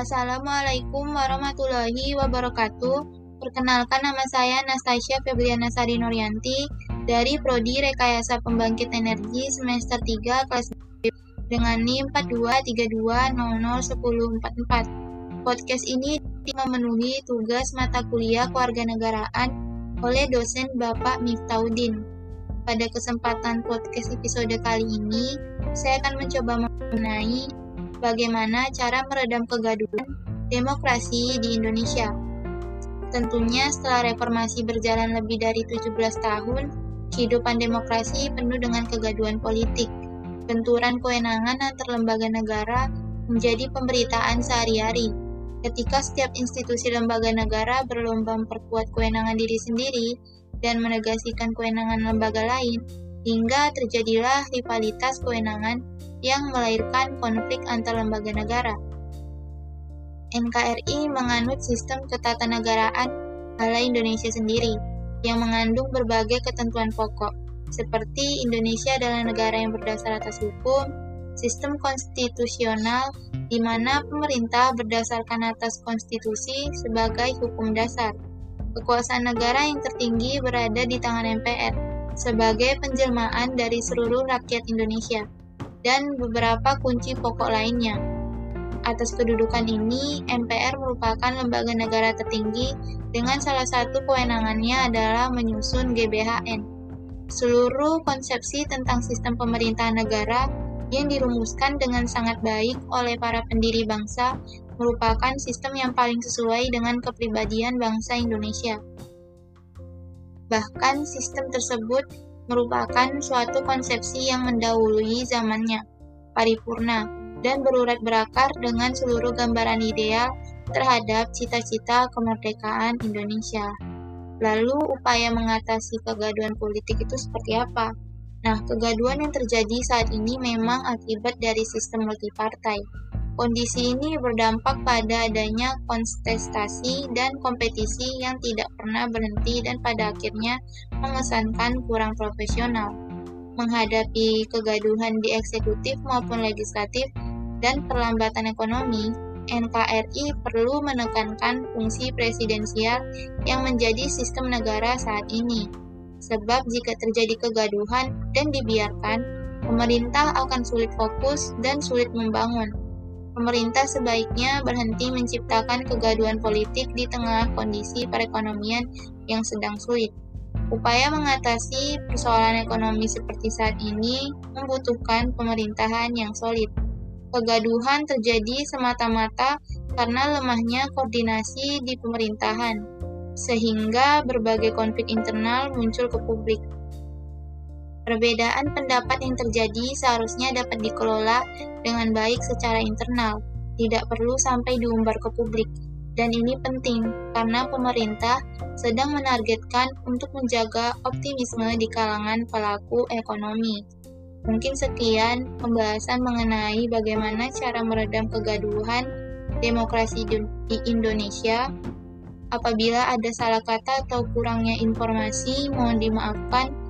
Assalamualaikum warahmatullahi wabarakatuh. Perkenalkan nama saya Nastasia Febriana Sari Nuryanti dari Prodi Rekayasa Pembangkit Energi semester 3 kelas B dengan NIM 4232001044. Podcast ini memenuhi tugas mata kuliah kewarganegaraan oleh dosen Bapak Miftaudin. Pada kesempatan podcast episode kali ini, saya akan mencoba mengenai bagaimana cara meredam kegaduhan demokrasi di Indonesia. Tentunya setelah reformasi berjalan lebih dari 17 tahun, kehidupan demokrasi penuh dengan kegaduhan politik. Benturan kewenangan antar lembaga negara menjadi pemberitaan sehari-hari. Ketika setiap institusi lembaga negara berlomba memperkuat kewenangan diri sendiri dan menegasikan kewenangan lembaga lain, hingga terjadilah rivalitas kewenangan yang melahirkan konflik antar lembaga negara. NKRI menganut sistem ketatanegaraan ala Indonesia sendiri, yang mengandung berbagai ketentuan pokok, seperti Indonesia adalah negara yang berdasar atas hukum, sistem konstitusional di mana pemerintah berdasarkan atas konstitusi sebagai hukum dasar. Kekuasaan negara yang tertinggi berada di tangan MPR sebagai penjelmaan dari seluruh rakyat Indonesia dan beberapa kunci pokok lainnya. Atas kedudukan ini, MPR merupakan lembaga negara tertinggi dengan salah satu kewenangannya adalah menyusun GBHN. Seluruh konsepsi tentang sistem pemerintahan negara yang dirumuskan dengan sangat baik oleh para pendiri bangsa merupakan sistem yang paling sesuai dengan kepribadian bangsa Indonesia. Bahkan sistem tersebut merupakan suatu konsepsi yang mendahului zamannya, paripurna, dan berurat berakar dengan seluruh gambaran ideal terhadap cita-cita kemerdekaan Indonesia. Lalu, upaya mengatasi kegaduhan politik itu seperti apa? Nah, kegaduhan yang terjadi saat ini memang akibat dari sistem multipartai. Kondisi ini berdampak pada adanya kontestasi dan kompetisi yang tidak pernah berhenti dan pada akhirnya mengesankan kurang profesional. Menghadapi kegaduhan di eksekutif maupun legislatif dan perlambatan ekonomi, NKRI perlu menekankan fungsi presidensial yang menjadi sistem negara saat ini. Sebab jika terjadi kegaduhan dan dibiarkan, pemerintah akan sulit fokus dan sulit membangun pemerintah sebaiknya berhenti menciptakan kegaduhan politik di tengah kondisi perekonomian yang sedang sulit. Upaya mengatasi persoalan ekonomi seperti saat ini membutuhkan pemerintahan yang solid. Kegaduhan terjadi semata-mata karena lemahnya koordinasi di pemerintahan, sehingga berbagai konflik internal muncul ke publik. Perbedaan pendapat yang terjadi seharusnya dapat dikelola dengan baik secara internal, tidak perlu sampai diumbar ke publik. Dan ini penting karena pemerintah sedang menargetkan untuk menjaga optimisme di kalangan pelaku ekonomi. Mungkin sekian pembahasan mengenai bagaimana cara meredam kegaduhan demokrasi di Indonesia. Apabila ada salah kata atau kurangnya informasi, mohon dimaafkan.